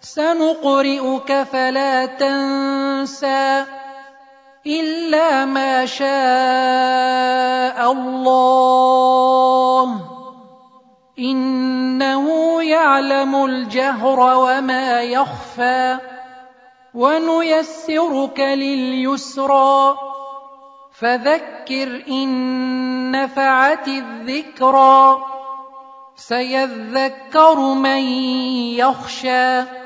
سنقرئك فلا تنسى إلا ما شاء الله. إنه يعلم الجهر وما يخفى ونيسرك لليسرى. فذكر إن نفعت الذكرى سيذكر من يخشى.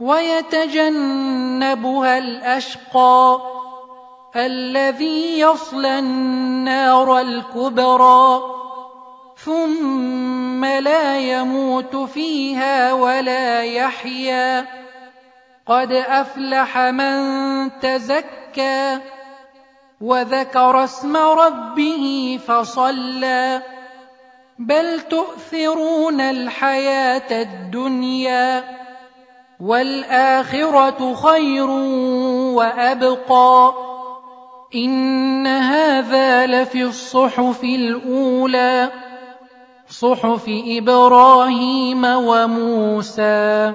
ويتجنبها الأشقى الذي يصلى النار الكبرى ثم لا يموت فيها ولا يحيا قد أفلح من تزكى وذكر اسم ربه فصلى بل تؤثرون الحياة الدنيا والآخرة خير وأبقى. إن هذا لفي الصحف الأولى صحف إبراهيم وموسى.